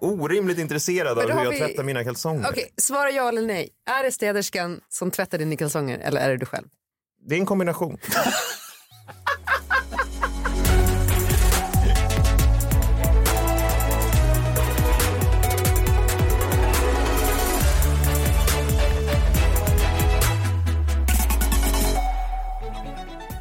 orimligt intresserad av hur jag vi- tvättar mina kalsonger. Okej, svara ja eller nej. Är det städerskan som tvättar dina kalsonger eller är det du själv? Det är en kombination.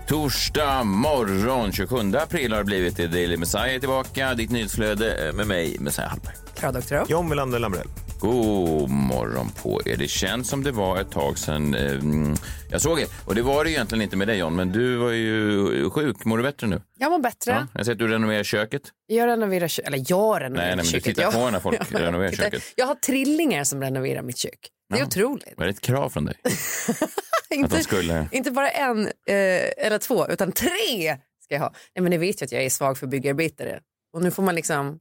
Torsdag morgon 27 april har det blivit. Det Daily Messiah är tillbaka. Ditt nyhetsflöde eh, med mig, Messiah Hallberg. Klara doktor John Melander Lambrell. God morgon på er. Det känns som det var ett tag sedan eh, jag såg er. Och det var det egentligen inte med dig John, men du var ju sjuk. Mår du bättre nu? Jag mår bättre. Ja, jag ser att du renoverar köket. Jag renoverar köket. Eller jag renoverar Nej, nej, men du köket. tittar jag... på när folk renoverar tittar- köket. Jag har trillingar som renoverar mitt kök. Det är Ja. otroligt. Var det ett krav från dig? inte, skulle- inte bara en eh, eller två, utan tre ska jag ha. Nej, men ni vet ju att jag är svag för byggarbetare. Och nu får man liksom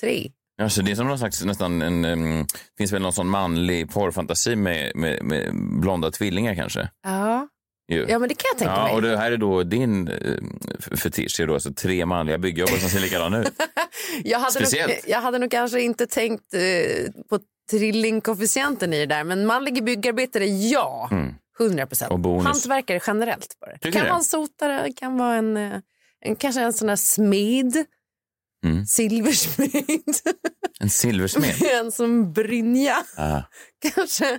tre. Alltså, det är som någon slags, nästan en, um, finns väl någon sån manlig porrfantasi med, med, med blonda tvillingar kanske? Ja. Ju. ja, men det kan jag tänka Ja, mig. och det här är då din uh, fetisch, är då alltså tre manliga byggjobbare som ser likadana ut. Jag hade, nog, jag hade nog kanske inte tänkt eh, på trillingkoefficienten i det där, men manlig byggarbetare, ja. 100 procent. Mm. Och bonus. Hantverkare generellt bara. Tycker kan du? vara en sotare, kan vara en, eh, en kanske en sån här smed. Mm. Silversmed. En silversmed. en som Brynja Ah. kanske.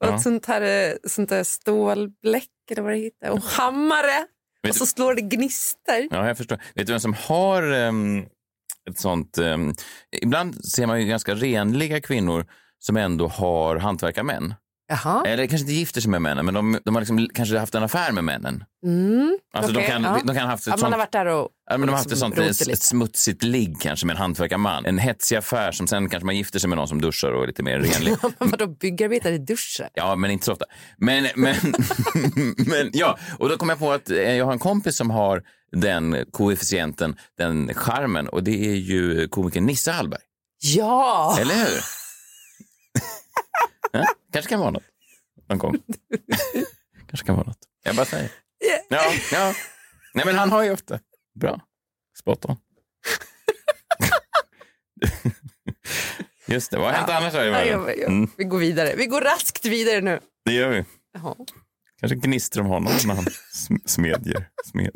Och Ja. ett sånt här, eh, sånt där stålbläck eller vad det heter. Och hammare. Vet Och så slår det gnistor. Ja, jag förstår. Vet du vem som har ehm, ett sånt... ehm, ibland ser man ju ganska renliga kvinnor som ändå har hantverkarmän. Jaha. Eller kanske inte gifter sig med männen, men de, de har liksom kanske haft en affär med männen. Mm. Alltså de, kan, ja. de kan ha haft ett Ja, man sånt... har varit där och... Ja, men de har och haft ett liksom sånt ett, smutsigt ligg kanske med en hantverkarman. En hetsig affär som sen kanske man gifter sig med någon som duschar och är lite mer renlig. Vadå, byggarbetare i duschen? Ja, men inte så ofta. Men, men, men ja, och då kom jag på att eh, jag har en kompis som har den koefficienten, den charmen och det är ju komikern Nisse Hallberg. Ja! Eller hur? Ja, kanske kan vara något. Någon gång. kanske kan vara något. Jag bara säger. Ja, ja. Nej, men han har ju ofta. Bra. Spot on. Just det, vad har hänt annars här i Ja, ja, världen? ja. Mm, Vi går vidare. Vi går raskt vidare nu. det gör vi. Jaha. Kanske gnistrar om honom när han sm- smedjer. Smed.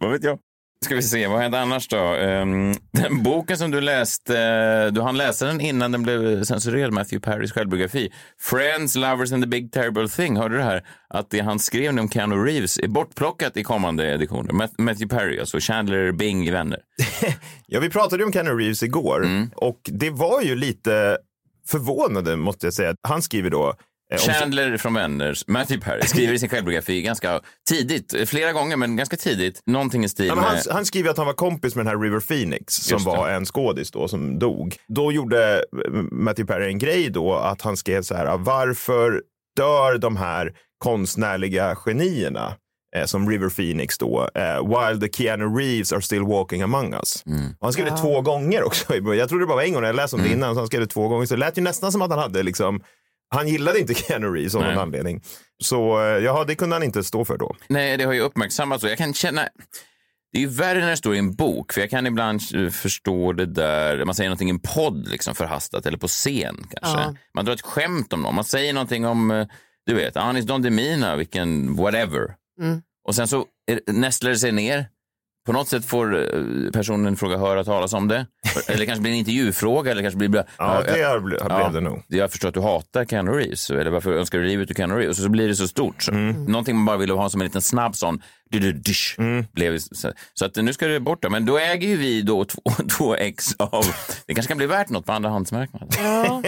Vad vet jag? Ska vi se, vad hände annars då? Ehm, den boken som du läste, eh, du hann läsa den innan den blev censurerad, Matthew Perrys självbiografi. Friends, Lovers and the Big Terrible Thing. Hörde du det här? Att det han skrev om Keanu Reeves är bortplockat i kommande editioner. Matthew Perry, alltså Chandler Bing i Vänner. Ja, vi pratade ju om Keanu Reeves igår Mm. och det var ju lite förvånande måste jag säga. Han skriver då Chandler från Vänner, Matthew Perry, skriver i sin självbiografi ganska tidigt, eh, flera gånger, men ganska tidigt, någonting i stil Ja, men han, med... han skriver att han var kompis med den här River Phoenix som var en skådis då som dog. Då gjorde eh, Matthew Perry en grej då att han skrev så här, varför dör de här konstnärliga genierna eh, som River Phoenix då, eh, while the Keanu Reeves are still walking among us. Mm. Han skrev det två gånger också. Jag trodde det bara var en gång när jag läste om det innan, så han skrev det två gånger. Så det lät ju nästan som att han hade liksom han gillade inte Keanu Reeves av någon anledning. Så eh, ja, det kunde han inte stå för då. Nej, det har ju uppmärksammats jag kan känna... Det är ju värre när det står i en bok, för jag kan ibland eh, förstå det där, man säger någonting i en podd liksom förhastat eller på scen kanske. Ja. Man drar ett skämt om någon, man säger någonting om, eh, du vet, Anis Don Demina, vilken whatever. Mm. Och sen så nästlar det sig ner. På något sätt får eh, personen fråga höra talas om det. Eller kanske blir en intervjufråga. Eller kanske blir, Ja, det blev det nog. Jag förstår att du hatar Keanu Reeves. Eller varför önskar du livet ur Keanu Reeves? Och så blir det så stort. Så. Mm. Någonting man bara ville ha som en liten snabb sån. Dysch, blev, så, att nu ska det bort. Men då äger ju vi då två, två ex av... Det kanske kan bli värt något på andrahandsmarknaden. Ja.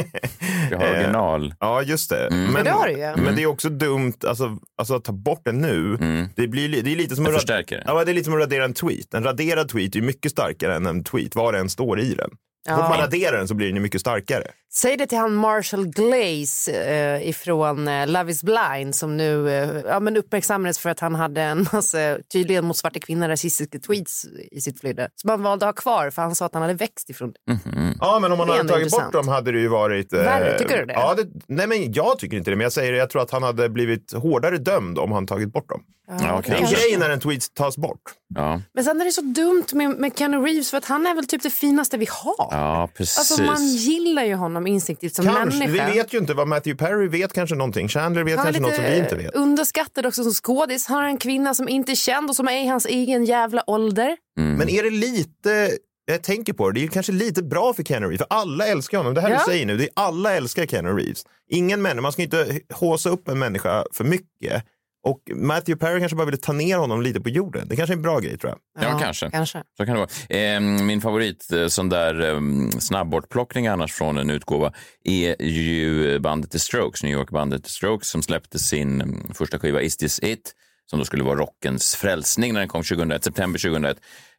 Vi har original. Ja, just det. Mm. Men, det har du ju. men det är också dumt alltså, alltså att ta bort den nu. Det, blir, li- det, är lite som att, förstärker ja, det är lite som att radera en tweet. En raderad tweet är mycket starkare än en tweet, vad det än står i den. Så fort man adderar den så blir den ju mycket starkare. Säg det till han Marshall Glaze eh, ifrån eh, Love is blind som nu eh, ja, men uppmärksammades för att han hade en massa tydligen mot svarta kvinnor rasistiska tweets i sitt flöde. Som han valde att ha kvar för han sa att han hade växt ifrån det. Ja, men om man hade tagit intressant. bort dem hade det ju varit... eh, Värre, tycker du det? Ja, det, nej, men jag tycker inte det. Men jag säger det, jag tror att han hade blivit hårdare dömd om han tagit bort dem. Ja, Det är en grej när en tweet tas bort. Ja, Men sen är det så dumt med, med Keanu Reeves för att han är väl typ det finaste vi har. Ja precis. Alltså man gillar ju honom instinktivt som Kanske, människa. vi vet ju inte vad Matthew Perry vet kanske någonting. Chandler vet Han kanske något som vi inte vet. underskattad också som skådis. Han är en kvinna som inte är känd och som är i hans egen jävla ålder. Men är det lite, jag tänker på det, det är kanske lite bra för Keanu Reeves, för alla älskar honom. Det här Ja. du säger nu, det är alla älskar Keanu Reeves. Ingen människa, man ska inte håsa upp en människa för mycket. Och Matthew Perry kanske bara ville ta ner honom lite på jorden. Det kanske är en bra grej tror jag. Ja, kanske. kanske. Så kan det vara. Eh, min favorit eh, sån där eh, snabbbortplockning annars från en utgåva är ju bandet The Strokes, New York-bandet The Strokes som släppte sin mm, första skiva Is this it? Som då skulle vara rockens frälsning när den kom 2001, september 2001.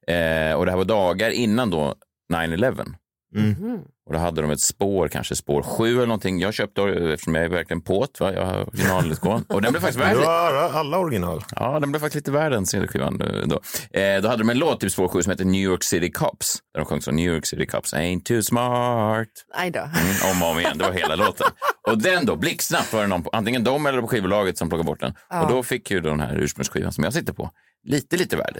Eh, och det här var dagar innan då 9-11. Och då hade de ett spår, kanske spår 7 eller någonting. Jag köpte, eftersom jag är verkligen påt, va? jag har originalutgåvan. Och den blev faktiskt värd Du har alla original. Ja, den blev faktiskt lite värd den CD-skivan eh, då. Eh, då hade de en låt, typ spår 7, som heter New York City Cops. Där de sjöng så New York City Cops ain't too smart. Nej då. Mm, om och om igen, det var hela låten. Och den då, blixtsnabbt var det någon, på, antingen de eller på skivbolaget som plockade bort den. Och då fick ju den här ursprungsskivan som jag sitter på lite, lite värde.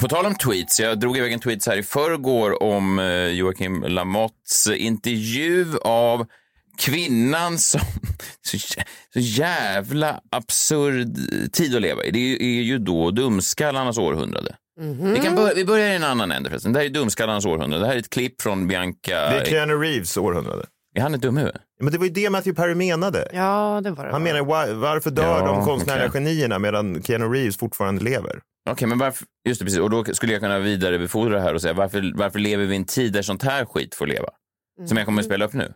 På tal om tweets, jag drog iväg en tweet här i förrgår om eh, Joakim Lamotts intervju av kvinnan som... Så, jä- så jävla absurd tid att leva i. Det är, ju då dumskallarnas århundrade. Vi, kan bör, vi börjar i en annan ände förresten. Det här är dumskallarnas århundrade. Det här är ett klipp från Bianca. Det är Keanu Reeves århundrade. Är han ett dumhuvud? Men det var ju det Matthew Perry menade. Ja, det var det. Han menar var, varför dör Ja, de konstnärliga okej. genierna medan Keanu Reeves fortfarande lever? Okej, men varför... Just det, precis. Och då skulle jag kunna vidarebefordra det här och säga varför, varför lever vi i en tid där sånt här skit får leva? Som jag kommer att spela upp nu.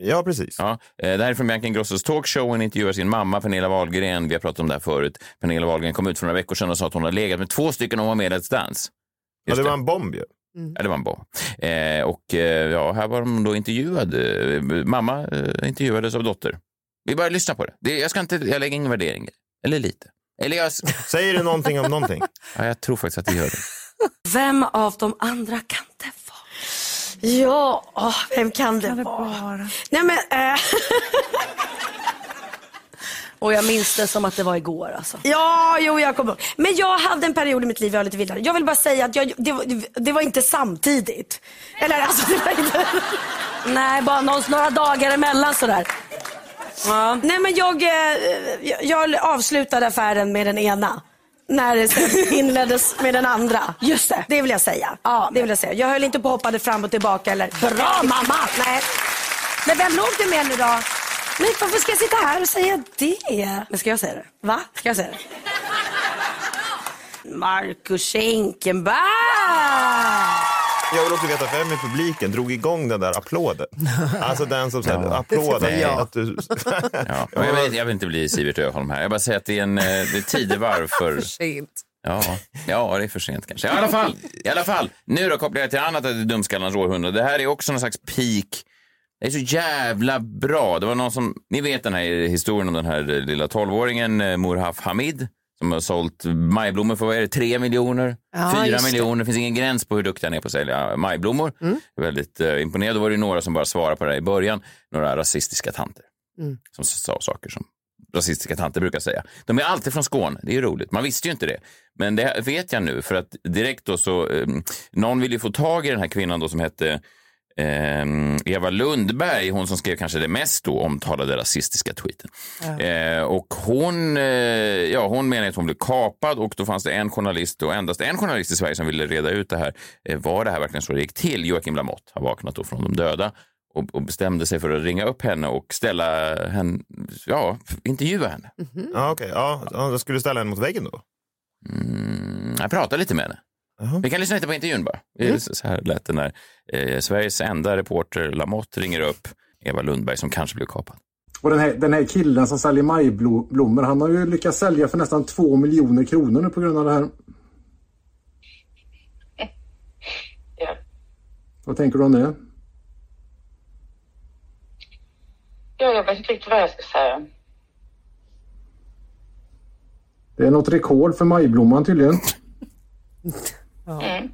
Ja, precis. Ja, eh, det här är från Bianca Ingrossos talkshow. Hon intervjuar sin mamma Pernilla Wahlgren. Vi har pratat om det här förut. Pernilla Wahlgren kom ut för några veckor sedan och sa att hon har legat med två stycken och hon var med i Let's Dance. Ja, det var en bomb ju. Ja, det var en bomb. Eh, och eh, ja, här var de då intervjuade. Eh, Mamma eh, intervjuades av dotter. Vi bara lyssnar på det. det jag, ska inte, jag lägger ingen värdering. Eller lite. Eller jag, Säger det någonting om någonting? ja, jag tror faktiskt att det gör det. Vem av de andra kan det vara? Ja, åh, vem kan det, vara? Nej men, eh, Och jag minns det som att det var igår alltså. ja, jo jag kommer ihåg. Men jag hade en period i mitt liv jag var lite vildare. Jag vill bara säga att jag, det, var, det var inte samtidigt. Eller alltså, det var inte... Nej, bara någon, några dagar emellan sådär. Ja. Nej men jag, eh, jag, jag avslutade affären med den ena. När det inleddes med den andra. Just det. Det vill jag säga. Ja. Det vill jag säga. Jag höll inte på och hoppade fram och tillbaka eller... Bra mamma! Nej. Men vem låg du med nu då? Nej, varför ska jag sitta här och säga det? Men ska jag säga det? Va? Ska jag säga det? Marcus Schenkenberg! Jag vill också veta vem i publiken drog igång den där applåden. Alltså den som säger applåden. jag. Att du... Ja, jag, vill, jag vill inte bli Sivert Öholm här. Jag bara säger att det är en eh, det är tidevarv för... Sent. Ja, ja, det är för sent kanske. I alla fall, i alla fall. Nu då kopplar jag till annat att det är dumskallarnas århundrade. Det här är också någon slags peak. Det är så jävla bra. Det var någon som, ni vet den här historien om den här lilla 12-åringen eh, Murhaf Hamid som har sålt majblommor för vad är det, tre miljoner, Ja, fyra just det. miljoner. Det finns ingen gräns på hur duktig han är på att sälja majblommor. Är väldigt eh, imponerad. Då var det några som bara svarade på det i början. Några rasistiska tanter som sa saker som rasistiska tanter brukar säga. De är alltid från Skåne, det är roligt. Man visste ju inte det. Men det vet jag nu för att direkt då så, eh, någon ville ju få tag i den här kvinnan då som hette Eva Lundberg, hon som skrev kanske det mest då omtalade rasistiska tweeten. Eh, och hon, eh, ja, hon menar att hon blev kapad och då fanns det en journalist och endast en journalist i Sverige som ville reda ut det här. Eh, var det här verkligen så det gick till? Joakim Lamotte har vaknat då från de döda och, och bestämde sig för att ringa upp henne och ställa henne, ja, intervjua henne. Ja, okej. Ja, skulle ställa henne mot väggen då. Mm, jag pratade lite med henne. Vi kan lyssna lite på intervjun bara. Mm. Så här lät det när eh, Sveriges enda reporter Lamotte ringer upp Eva Lundberg som kanske blev kapad. Och den här, den här killen som säljer majblommor, han har ju lyckats sälja för nästan två miljoner kronor nu på grund av det här. Ja. Vad tänker du om det? Ja, jag vet inte riktigt vad jag ska säga. Det är något rekord för majblomman tydligen. Mm.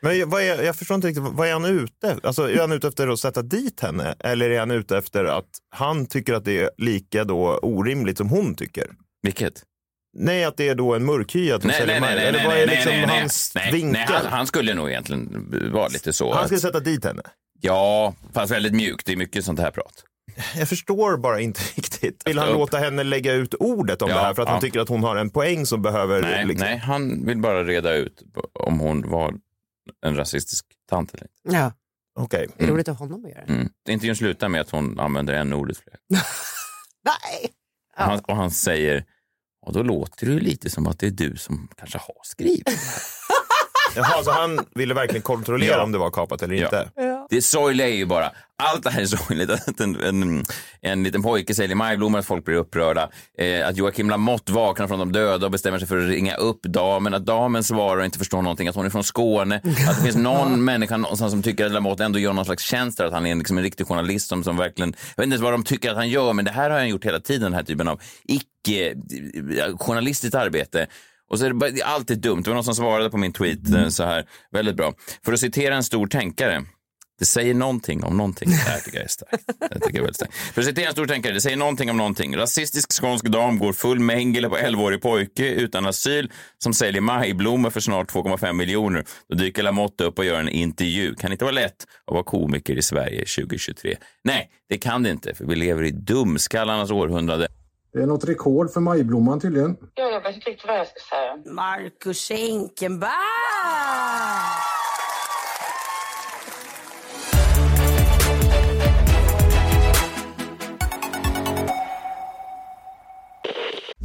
Men vad är, jag förstår inte riktigt, vad är han ute efter? Alltså, är han ute efter att sätta dit henne? Eller är han ute efter att han tycker att det är lika då orimligt som hon tycker? Vilket? Nej, att det är då en mörkhyad som Nej, säljer nej, nej, Eller vad är nej, liksom hans nej, vinkel? Nej, han, han skulle nog egentligen vara lite så. Han att- skulle sätta dit henne? Ja, fast väldigt mjukt. Det är mycket sånt här prat. Jag förstår bara inte riktigt. Vill han Upp. låta henne lägga ut ordet om Ja, det här för att ja. han tycker att hon har en poäng som behöver... Nej, liksom... nej, han vill bara reda ut om hon var en rasistisk tant eller inte. Ja. Okej. Det är roligt av honom att göra. Mm. Intervjun slutar med att hon använder en ordet fler. Nej! Och, han, och han säger, och då låter det ju lite som att det är du som kanske har skrivit. Jaha, så han ville verkligen kontrollera Ja. om det var kapat eller inte? Det sorgliga är ju bara, allt det här är sorgligt. Att en, en, en liten pojke säljer majblommor, att folk blir upprörda. Eh, att Joakim Lamotte vaknar från de döda och bestämmer sig för att ringa upp damen. Att damen svarar och inte förstår någonting. Att hon är från Skåne. Att det finns någon människa någonstans som tycker att Lamotte ändå gör någon slags tjänst där. Att han är liksom en riktig journalist som, som verkligen, jag vet inte vad de tycker att han gör, men det här har han gjort hela tiden, den här typen av icke-journalistiskt arbete. Och så är det bara, allt är dumt. Det var någon som svarade på min tweet eh, så här, väldigt bra. För att citera en stor tänkare. Det säger någonting om någonting. Det här tycker jag är starkt. Det tycker jag är väldigt starkt. För att citera en stor tänkare. Det säger någonting om någonting. Rasistisk skånsk dam går full mängel på 11-årig pojke utan asyl som säljer majblommor för snart 2,5 miljoner. Då dyker Lamotte upp och gör en intervju. Kan inte vara lätt att vara komiker i Sverige 2023? Nej, det kan det inte. För vi lever i dumskallarnas århundrade. Det är något rekord för majblomman tydligen. Ja, jag vet inte riktigt vad jag ska säga. Marcus Schenkenberg!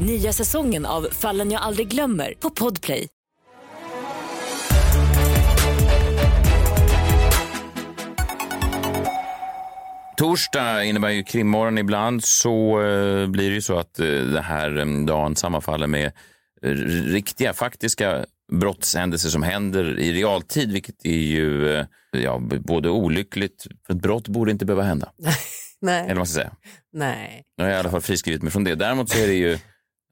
Nya säsongen av Fallen jag aldrig glömmer på Podplay. Torsdag innebär ju krimmorgon ibland så eh, blir det ju så att eh, den här eh, dagen sammanfaller med eh, riktiga, faktiska brottshändelser som händer i realtid, vilket är ju ja, både olyckligt, för ett brott borde inte behöva hända. Nej. Eller vad man ska säga. Nej. Jag har i alla fall friskrivit mig från det. Däremot så är det ju,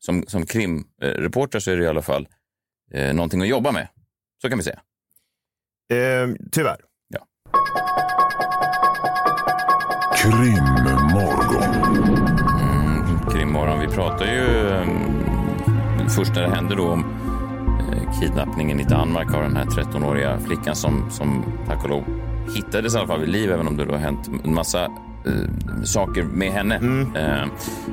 som, som krimreporter så är det i alla fall eh, någonting att jobba med. Så kan vi säga. Eh, tyvärr. Ja. Krimmorgon. Mm, krimmorgon. Vi pratar ju um, först när det hände då om eh, kidnappningen i Danmark av den här 13-åriga flickan som, som tack och lov hittades i alla fall vid liv, även om det då har hänt en massa eh, saker med henne. Eh,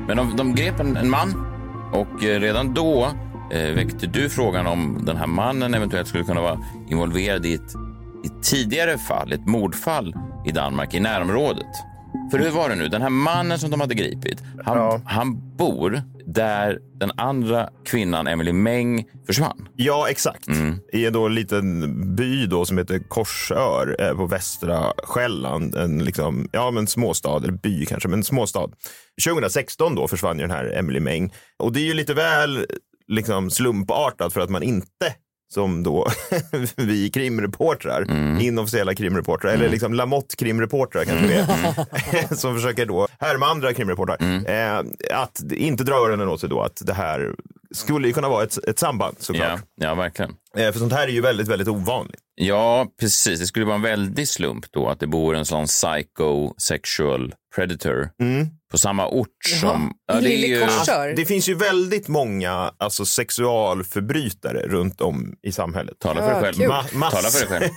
men de, de grep en, en man och eh, redan då eh, väckte du frågan om den här mannen eventuellt skulle kunna vara involverad i ett, i ett tidigare fall, ett mordfall i Danmark i närområdet. För hur var det nu? Den här mannen som de hade gripit, han, han bor där den andra kvinnan, Emily Meng, försvann. Ja, exakt. I en då liten by då som heter Korsör eh, på västra Själland. En liksom, ja, men småstad, eller by kanske, men småstad. 2016 då försvann ju den här Emily Meng. Och det är ju lite väl liksom, slumpartat för att man inte som då vi krimreportrar, Mm. inofficiella krimreportrar, eller liksom Lamotte krimreportrar kanske det är, som försöker då härma andra krimreportrar, Mm. eh, att inte dra öronen åt sig då att det här skulle ju kunna vara ett, ett samband såklart. Ja, ja, verkligen. Eh, för sånt här är ju väldigt, väldigt ovanligt. Ja, precis. Det skulle vara en väldig slump då att det bor en sån psycho-sexual predator på samma ort som... Ja, det, är ju... Det finns ju väldigt många alltså, sexualförbrytare runt om i samhället. Tala för dig själv. kul. mass- Tala för dig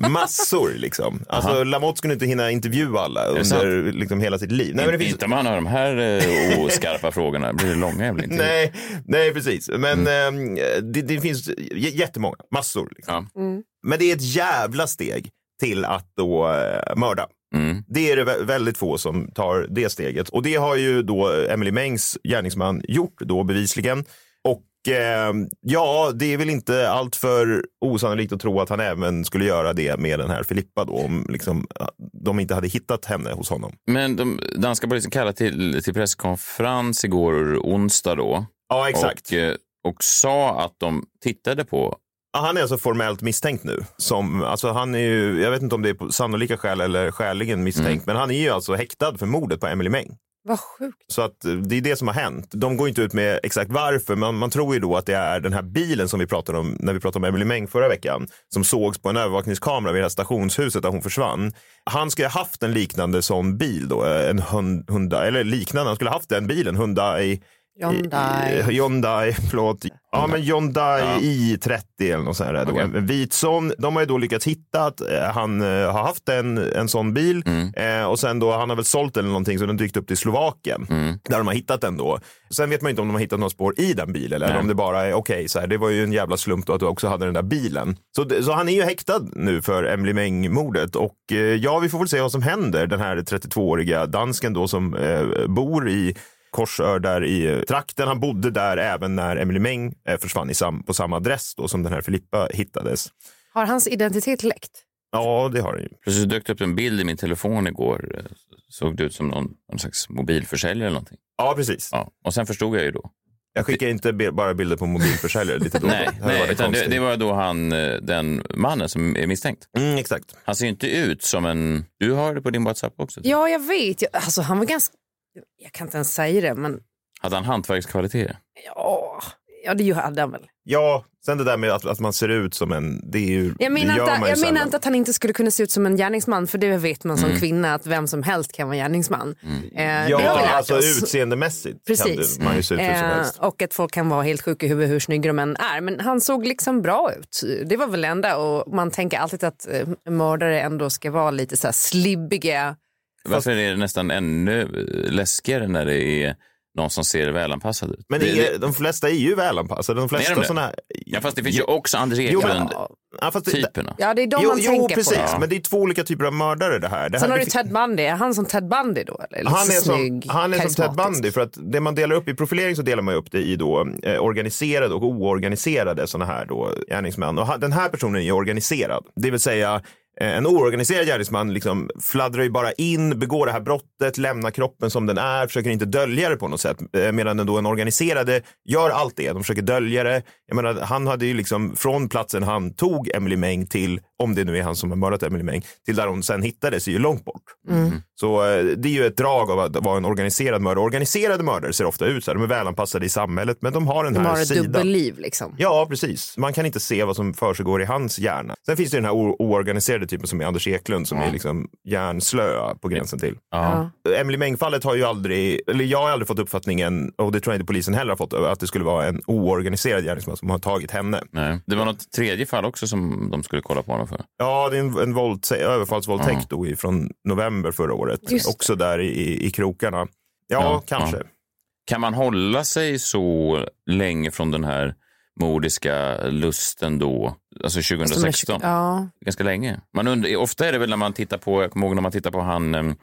själv. Massor liksom. Alltså, Aha. Lamotte skulle inte hinna intervjua alla under liksom, hela sitt liv. Nej, men det finns... Inte om han har de här eh, oskarpa frågorna. Blir det långa jävla? Nej, nej, precis. Men Mm. eh, det, det finns j- jättemånga, massor. Liksom. Mm. Men det är ett jävla steg till att då eh, mörda. Mm. Det är det vä- väldigt få som tar det steget. Och det har ju då Emily Mengs gärningsman gjort då bevisligen. Och eh, ja, det är väl inte allt för osannolikt att tro att han även skulle göra det med den här Filippa då, om liksom, de inte hade hittat henne hos honom. Men de danska polisen kallade till, till presskonferens igår onsdag då. Ja, exakt. Och, eh, och sa att de tittade på han är alltså formellt misstänkt nu. Som, alltså han är ju, jag vet inte om det är på sannolika skäl eller skäligen misstänkt, men han är ju alltså häktad för mordet på Emily Meng. Vad sjukt. Så att eh, det är det som har hänt. De går inte ut med exakt varför, men man tror ju då att det är den här bilen som vi pratade om när vi pratade om Emily Meng förra veckan, som sågs på en övervakningskamera vid det här stationshuset där hon försvann. Han skulle ha haft en liknande sån bil då, eh, en Hund- Hyundai, eller liknande, han skulle ha haft den bilen, Hyundai Hyundai. Eh, Hyundai, förlåt. Ja, men Hyundai i30 eller något sånt där. Då. Okej. En vit sån. De har ju då lyckats hitta att eh, han eh, har haft en, en sån bil eh, och sen då, han har väl sålt den eller någonting så den dykt upp till Slovakien där de har hittat den då. Sen vet man inte om de har hittat några spår i den bilen eller Nej. om det bara är okej, så här, det var ju en jävla slump då att du också hade den där bilen. Så, så han är ju häktad nu för Emily Meng-mordet och eh, ja, vi får väl se vad som händer. Den här 32-åriga dansken då som eh, bor i Korsör där i eh, trakten. Han bodde där även när Emily Meng eh, försvann i sam, på samma adress då som den här Filippa hittades. Har hans identitet läckt? Ja, det har han ju. Plötsligt dök det upp en bild i min telefon igår. Eh, Såg det ut som någon, någon slags mobilförsäljare eller någonting. Ja, precis. Ja. Och sen förstod jag ju då. Jag skickar inte bara bilder på mobilförsäljare lite då. och då. Nej, Det nej utan det, det var då han, den mannen som är misstänkt. Mm, exakt. Han ser ju inte ut som en... Du har det på din WhatsApp också. Ja, jag vet. Jag- Alltså, han var ganska... Jag kan inte ens säga det, men Hade han hantverkskvaliteter? ja, ja det hade han väl. Ja, sen det där med att, att man ser ut som en... Det är ju, Jag menar, inte, jag menar inte att han inte skulle kunna se ut som en gärningsman, för det vet man som Mm. kvinna att vem som helst kan vara gärningsman. Eh, har vi Ja, alltså oss. utseendemässigt Precis. kan det, man ju se ut hur som Eh, helst. och att folk kan vara helt sjuka i huvudet hur snygga de än är. Men han såg liksom bra ut. Det var väl det enda. Och man tänker alltid att eh, mördare ändå ska vara lite så här slibbiga. Varför är det nästan ännu läskigare när det är någon som ser välanpassad ut? Men det, är, de flesta är ju välanpassade. De flesta Är de det? såna här... Ja, fast det finns ju också Anders Jo, men- Eklund. Ja, det- typerna. Ja, det är de jo, man jo, tänker precis. på. Men det är två olika typer av mördare det här. Det Sen här har det du Ted Bundy. Är han som Ted Bundy då? Eller? Han är, som, han är som Ted. Bundy för att det man delar upp i profilering så delar man upp det i då, eh, organiserade och oorganiserade sådana här då, gärningsmän. Och han, den här personen är organiserad, det vill säga Eh, en oorganiserad gärningsman liksom fladdrar ju bara in, begår det här brottet, lämnar kroppen som den är, försöker inte dölja det på något sätt. Eh, medan den då en organiserade gör allt det, de försöker dölja det. Jag menar, han hade ju liksom från platsen han tog Emily Meng till, om det nu är han som har mördat Emily Meng, till där hon sen hittades är ju långt bort. Mm. Så eh, det är ju ett drag av att vara en organiserad mördare. Organiserade mördare ser ofta ut så här. De är välanpassade i samhället, men de har den De här har ett sidan. dubbelliv liksom. Ja, precis. Man kan inte se vad som försiggår i hans hjärna. Sen finns det den här oorganiserade typen som är Anders Eklund som är liksom hjärnslö på gränsen till. Ja. Emily Meng-fallet har ju aldrig, eller jag har aldrig fått uppfattningen, och det tror jag inte polisen heller har fått, att det skulle vara en oorganiserad gärningsman som har tagit henne. Nej. Det var något tredje fall också som de skulle kolla på honom för. Ja, det är en, en våldtä- överfallsvåldtäkt då från november förra året. Just. Också där i, i krokarna. Ja, kanske. ja. Kan man hålla sig så länge från den här mordiska lusten då, alltså 2016? Ja. Ganska länge. Man undrar, ofta är det väl när man tittar på, jag kommer ihåg när man tittar på han um,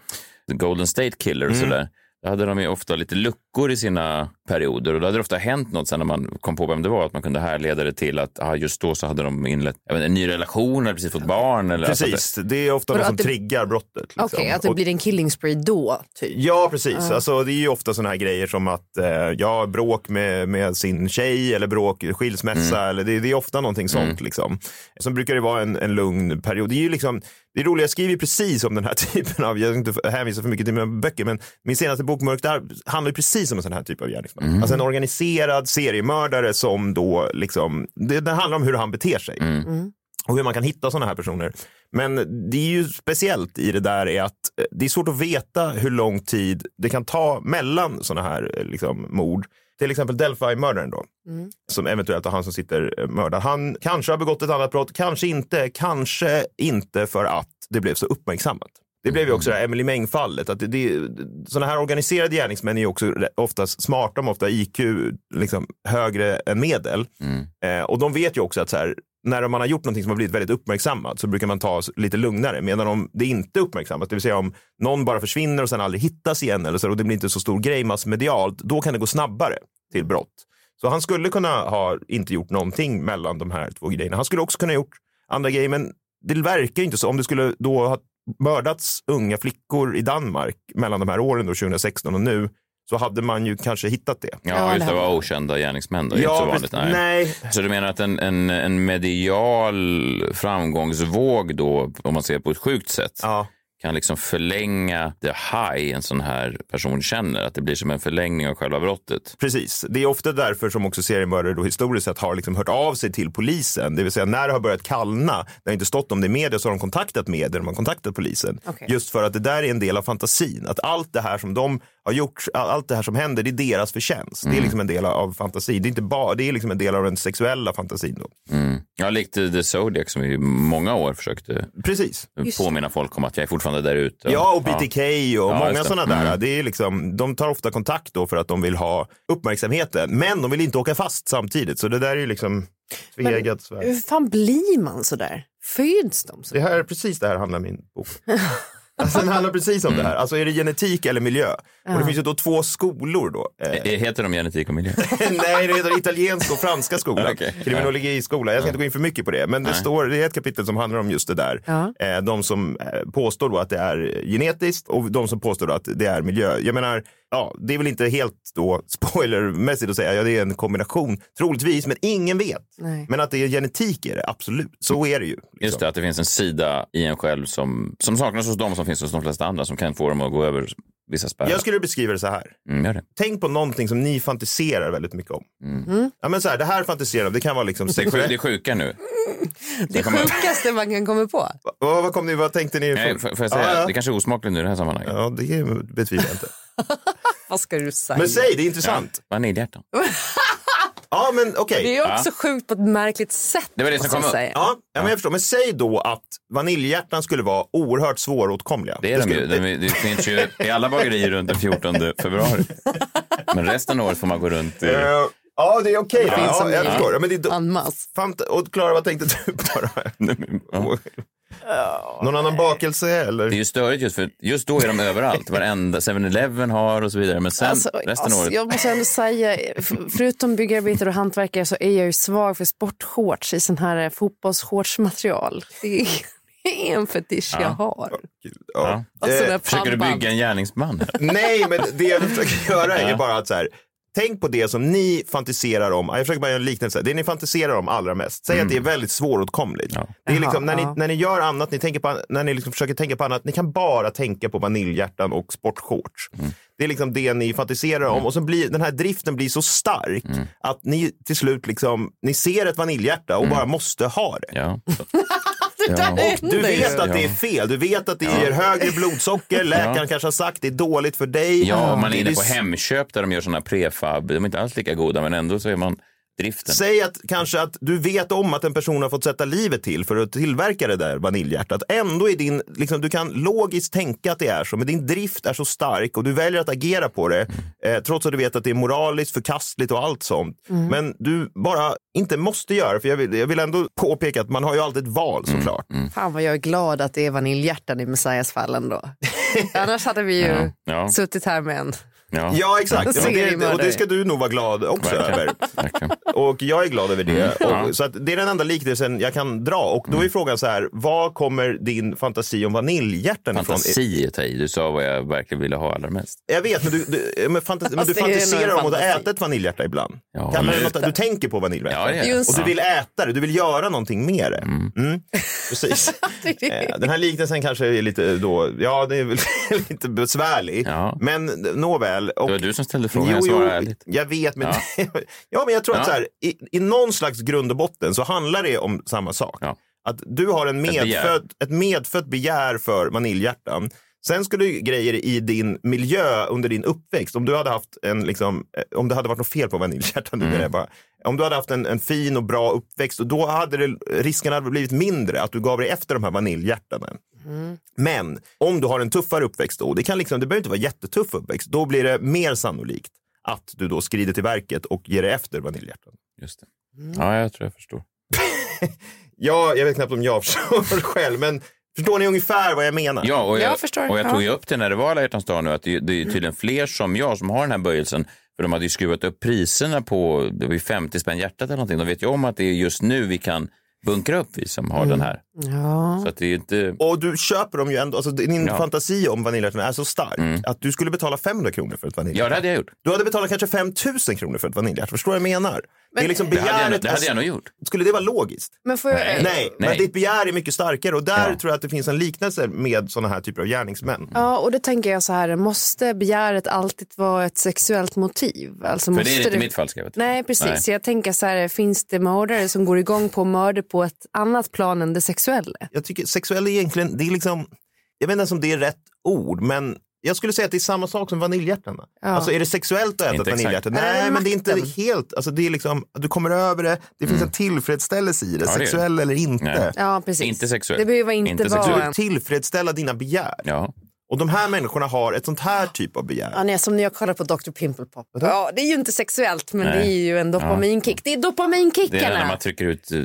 The Golden State Killer och Mm. sådär. Då hade de ju ofta lite luckor i sina perioder och då hade det ofta hänt något sen när man kom på vem det var, att man kunde härleda det till att ah, just då så hade de inlett inte, en ny relation eller precis fått barn. Eller, Precis, alltså att det är ofta något som det- triggar brottet. Liksom. Okej, att det Och- blir en killing spree då, typ. Ja, precis. Ja. Alltså, det är ju ofta sådana här grejer som att eh, ja, bråk med, med sin tjej eller bråk, skilsmässa. Mm. Eller det, det är ofta någonting sånt. Liksom. Sen brukar det vara en, en lugn period. Det är ju liksom, det är roligt, jag skriver precis om den här typen av, jag ska inte hänvisa för mycket till mina böcker, men min senaste bok Mörkt arv handlar ju precis om en sån här typ av gärningsman. Mm. Alltså en organiserad seriemördare som då liksom, det, det handlar om hur han beter sig Mm. och hur man kan hitta sådana här personer. Men det är ju speciellt i det där är att eh, det är svårt att veta hur lång tid det kan ta mellan sådana här eh, liksom, mord. Till exempel Delphi-mördaren då, Mm. som eventuellt är han som sitter eh, mördad. Han kanske har begått ett annat brott, kanske inte, kanske inte för att det blev så uppmärksammat. Det blev ju också det här Emily Meng-fallet. Att det, det, sådana här organiserade gärningsmän är ju också oftast smarta, de har ofta IQ liksom, högre än medel. Eh, och de vet ju också att så här, när man har gjort någonting som har blivit väldigt uppmärksammat så brukar man ta lite lugnare. Medan om det inte uppmärksammas, det vill säga om någon bara försvinner och sen aldrig hittas igen eller så, och det blir inte så stor grej massmedialt, då kan det gå snabbare till brott. Så han skulle kunna ha inte gjort någonting mellan de här två grejerna. Han skulle också kunna ha gjort andra grejer, men det verkar inte så. Om det skulle då ha mördats unga flickor i Danmark mellan de här åren, då, 2016 och nu, så hade man ju kanske hittat det. Ja, just det var okända gärningsmän. Då. Det Ja, inte så vanligt. Nej. Nej. Så du menar att en, en, en medial framgångsvåg då, om man ser på ett sjukt sätt, kan liksom förlänga the high en sån här person känner? Att det blir som en förlängning av själva brottet? Precis. Det är ofta därför som också seriemördare då historiskt sett har liksom hört av sig till polisen. Det vill säga när det har börjat kallna, det har inte stått om det i media, så har de kontaktat media, de har kontaktat polisen. Okej. Just för att det där är en del av fantasin. Att allt det här som de har gjort, all- allt det här som händer, det är deras förtjänst. Det är Mm. liksom en del av fantasin. Det är inte bara, det är liksom en del av den sexuella fantasin då. Mm. Ja, likt The Zodiac som i många år försökte Precis. påminna folk om att jag är fortfarande där ute. Ja, och BTK och Ja, många sådana där. Mm. Det är liksom, de tar ofta kontakt då för att de vill ha uppmärksamheten. Men de vill inte åka fast samtidigt. Så det där är ju liksom tveeggat svärd. Hur fan blir man så där? Föds de så? Det här, precis det här handlar min bok Alltså, den handlar precis om det här. Alltså är det genetik eller miljö? Och det finns ju då två skolor då. Eh, Heter de genetik och miljö? Nej, det heter italiensk och franska skolan. Okej. Kriminologiskola. Jag ska inte gå in för mycket på det. Men det, står, det är ett kapitel som handlar om just det där. Eh, de som eh, påstår då att det är genetiskt och de som påstår då att det är miljö. Jag menar, ja, det är väl inte helt då spoilermässigt att säga, ja det är en kombination, troligtvis, men ingen vet. Nej. Men att det är genetik är det, absolut. Så är det ju. Just det, att det finns en sida i en själv som, som saknas hos dem som finns hos de flesta andra som kan få dem att gå över vissa spärrar. Jag skulle beskriva det så här. Mm, gör det. Tänk på någonting som ni fantiserar väldigt mycket om. Mm. Ja, men så här, det här fantiserar det kan vara liksom Det är, sjuk, sexuellt. det är sjuka nu. Det sjukaste man kan komma på. Vad, vad, kom ni, vad tänkte ni? Nej, får, får jag säga, Ja, ja. Det kanske är osmakligt nu i det här sammanhanget. Ja, det betvivlar jag inte. Vad ska du säga? Men säg, det är intressant. Ja, vaniljhjärtan. Ja, men okej. Det är också Ja. sjukt på ett märkligt sätt. Det var det som måste kom jag upp. säga. Ja, ja, men jag förstår. Men säg då att vaniljhjärtan skulle vara oerhört svåråtkomliga. Det är de ju. skulle- De, det finns ju i alla bagerier runt den 14 februari. Men resten av året får man gå runt i... Eh, Ja, det är okej. Då. finns Ja, som jag i- förstår. Ja, men det är, En mass. fant- och Klara, vad tänkte du på då? Någon annan bakelse eller? Det är ju störigt just för just då är de överallt. Varenda 7-Eleven har och så vidare. Men sen Alltså, resten alltså, av året. Jag måste ändå säga, förutom byggarbetare och hantverkare så är jag ju svag för sportshorts i sån här fotbollsshortsmaterial. Det är, det är en fetisch Ja. jag har. Ja. Alltså, Eh, Försöker du bygga en gärningsman? Nej, men det jag försöker göra är Ja. bara att så här, tänk på det som ni fantiserar om. Jag försöker bara göra en liknelse. Det ni fantiserar om allra mest. Säg att det är väldigt svåråtkomligt. Det är liksom, när, ni, ja. när ni gör annat, ni tänker på, när ni liksom försöker tänka på annat, ni kan bara tänka på vaniljhjärtan och sportshorts. Det är liksom det ni fantiserar om och så blir den här driften blir så stark att ni till slut liksom, ni ser ett vaniljhjärta och bara måste ha det. Ja. Händer Du vet att det är fel, du vet att det ger högre blodsocker, läkaren kanske har sagt det är dåligt för dig. Ja, man är inne på Hemköp där de gör såna prefab. De är inte alls lika goda, men ändå så är man driften. Säg att kanske att du vet om att en person har fått sätta livet till för att tillverka det där vaniljhjärtat. Ändå är din, liksom, du kan logiskt tänka att det är så, men din drift är så stark och du väljer att agera på det eh, trots att du vet att det är moraliskt förkastligt och allt sånt. Mm. Men du bara inte måste göra för jag vill, jag vill ändå påpeka att man har ju alltid ett val såklart. Fan vad jag är glad att det är vaniljhjärtan i Messiahs fall ändå. Annars hade vi ju Ja. Ja. suttit här med en. Ja, Ja, exakt. Ja, men det, och det ska du nog vara glad också Verkligen. över. Verkligen. Och jag är glad över det. Mm, ja. Och, så att det är den enda liknelsen jag kan dra. Och då är frågan så här, var kommer din fantasi om vaniljhjärtan ifrån? Fantasi i. Du sa vad jag verkligen ville ha allra mest. Jag vet, men du, du, men fantasi, men du är fantiserar om att äta ett vaniljhjärta ibland. Ja, kan men- något, du tänker på vaniljhjärta. Ja, Och du vill äta det, du vill göra någonting med det. Mm. Precis. Eh, Den här liknelsen kanske är lite då, ja det är väl lite besvärlig. Ja. Men nåväl. Och, Det var du som ställde frågan, jag svarade ärligt. jag vet, men, Ja. ja. men jag tror att så här, i, i någon slags grund och botten så handlar det om samma sak. Att du har en medfödd, ett medfött begär för vaniljhjärtan. Sen skulle grejer i din miljö under din uppväxt, om du hade haft en, liksom, eh, om det hade varit något fel på vaniljhjärtan, jag bara, om du hade haft en, en fin och bra uppväxt, och då hade det, risken hade blivit mindre att du gav dig efter de här vaniljhjärtanen. Men om du har en tuffare uppväxt då, det, kan liksom, det behöver inte vara jättetuff uppväxt, då blir det mer sannolikt att du då skrider till verket och ger dig efter vaniljhjärtan. Just det. Ja, jag tror jag förstår. Ja, jag vet knappt om jag förstår själv, men förstår ni ungefär vad jag menar? Ja, och jag, Jag förstår, och jag ja. tog ju upp det när det var alla hjärtans dag nu, att det, det är tydligen fler som jag som har den här böjelsen. För de hade ju skruvat upp priserna på det var ju 50 spänn hjärtat eller någonting. De vet ju om att det är just nu vi kan bunkra upp, vi som har den här. Ja. Så att det är inte... Och du köper dem ju ändå, alltså din Ja. Mm. fantasi om vaniljhjärtan är så stark att du skulle betala 500 kronor för ett Ja, vaniljhjärta. det hade jag gjort. Du hade betalat kanske 5 000 kronor för ett vaniljhjärta, förstår du vad jag menar? det, är liksom Det hade, jag, begäret det hade jag nog gjort. Skulle det vara logiskt? Men får jag, Nej. Nej, men ditt begär är mycket starkare och där Ja. tror jag att det finns en liknelse med sådana här typer av gärningsmän. Ja, och då tänker jag så här, måste begäret alltid vara ett sexuellt motiv? Alltså, För måste det är inte mitt fall, ska jag veta. Nej, precis. Nej. Jag tänker så här, finns det mördare som går igång på mörder på ett annat plan än det sexuella? Jag tycker sexuell är egentligen, det är liksom, jag vet inte ens om det är rätt ord, men jag skulle säga att det är samma sak som vaniljhjärtan. Ja. Alltså är det sexuellt att äta ett vaniljhjärta? Nej, men det är inte helt, alltså det är liksom, du kommer över det, det finns en tillfredsställelse i det, Mm. Ja, det. sexuell eller inte. Nej. Ja, precis. Inte sexuellt. Det behöver inte, Inte vara. Du en... tillfredsställa dina begär. Ja. Och de här människorna har ett sånt här typ av begär. Ja, nej, som när jag kollar på Dr. Pimple Pop. Ja, det är ju inte sexuellt, men Nej. det är ju en dopaminkick. Det är dopaminkicken. Det är när man trycker ut eh,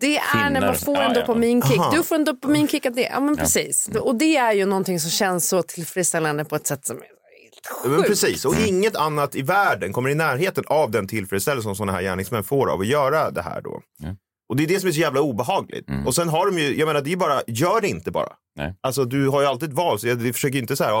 Det är när man får en Ja, ja. dopaminkick. Aha. Du får en dopaminkick av det. Ja, men precis. Och det är ju någonting som känns så tillfredsställande på ett sätt som är helt Men precis, och inget annat i världen kommer i närheten av den tillfredsställelse som sådana här gärningsmän får av att göra det här då. Ja. Och det är det som är så jävla obehagligt. Och sen har de ju, jag menar det är bara, gör det inte bara. Nej. Alltså du har ju alltid ett val, så jag, försöker inte så här,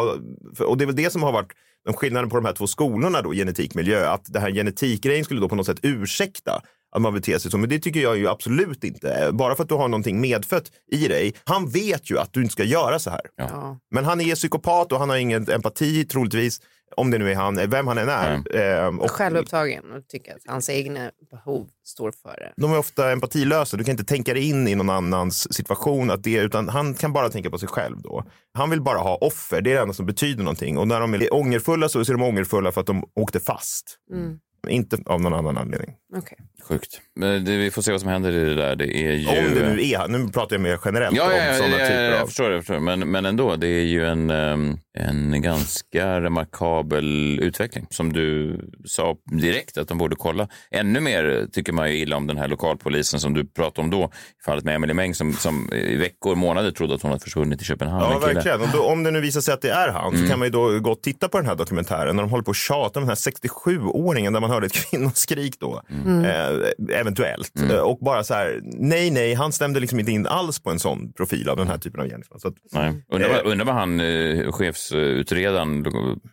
och det är väl det som har varit den skillnaden på de här två skolorna då, genetik miljö, att det här genetikgrejen skulle då på något sätt ursäkta att man beter sig så, men det tycker jag ju absolut inte. Bara för att du har någonting medfött i dig, han vet ju att du inte ska göra så här. Ja. Men han är psykopat och han har ingen empati troligtvis, om det nu är han, vem han än är. Ehm, och Självupptagen och tycker att hans egna behov står före. de är ofta empatilösa, du kan inte tänka dig in i någon annans situation, att det, utan han kan bara tänka på sig själv då. Han vill bara ha offer, det är det enda som betyder någonting. Och när de är ångerfulla så är de ångerfulla för att de åkte fast. Mm. Inte av någon annan anledning. Okej. Sjukt. Men det, vi får se vad som händer i det där. Det är ju... Om det nu är han, nu pratar jag mer generellt Ja, om ja, sådana ja, typer jag av... förstår det. Jag förstår. det. Men, men ändå, det är ju en, ehm, en ganska remarkabel utveckling. Som du sa direkt att de borde kolla. Ännu mer tycker man ju illa om den här lokalpolisen som du pratade om då. I fallet med Emily Meng som, som i veckor, månader trodde att hon hade försvunnit i Köpenhamn. Ja, verkligen. Och då, om det nu visar sig att det är han Mm. så kan man ju då gå och titta på den här dokumentären när de håller på att tjata om den här 67-åringen där man hörde ett kvinnoskrik då. Mm. Eh, eventuellt. Eh, och bara så här, nej, nej, han stämde liksom inte in alls på en sån profil av den här typen av gärningsman. Så att, Nej. Undrar, vad, undrar vad han, eh, chefsutredaren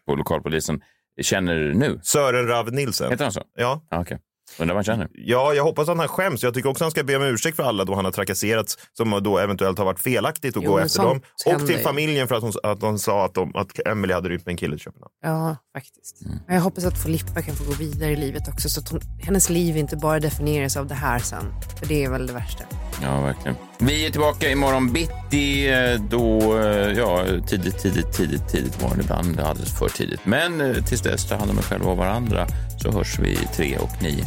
på lokalpolisen, känner nu. Sören Rav Nilsen. Heter han så? Ja. Ah, okay. Undrar vad han känner. Ja, jag hoppas att han skäms. Jag tycker också han ska be om ursäkt för alla då han har trakasserats som då eventuellt har varit felaktigt att Jo, gå efter dem. Och till familjen för att hon, att hon sa att, de, att Emily hade rymt med en kille i Köpenhamn. Ja, faktiskt. Men Jag hoppas att Filippa kan få gå vidare i livet också så att hon, hennes liv inte bara definieras av det här sen. För det är väl det värsta. Ja, verkligen. Vi är tillbaka imorgon bitti. eh, Då, eh, ja, tidigt, tidigt, tidigt, tidigt morgon. Ibland alldeles för tidigt. Men eh, tills dess, ta hand om er själva och varandra så hörs vi tre och ni.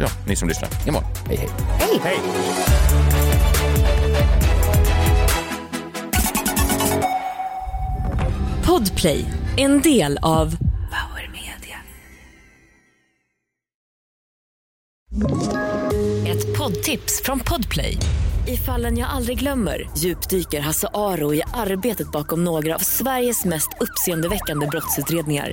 Ja, ni som lyssnar. Imorgon. Hej, hej. Hej! Hej! Podplay, en del av Power Media. Ett poddtips från Podplay. I fallen jag aldrig glömmer djupdyker Hasse Aro i arbetet bakom några av Sveriges mest uppseendeväckande brottsutredningar.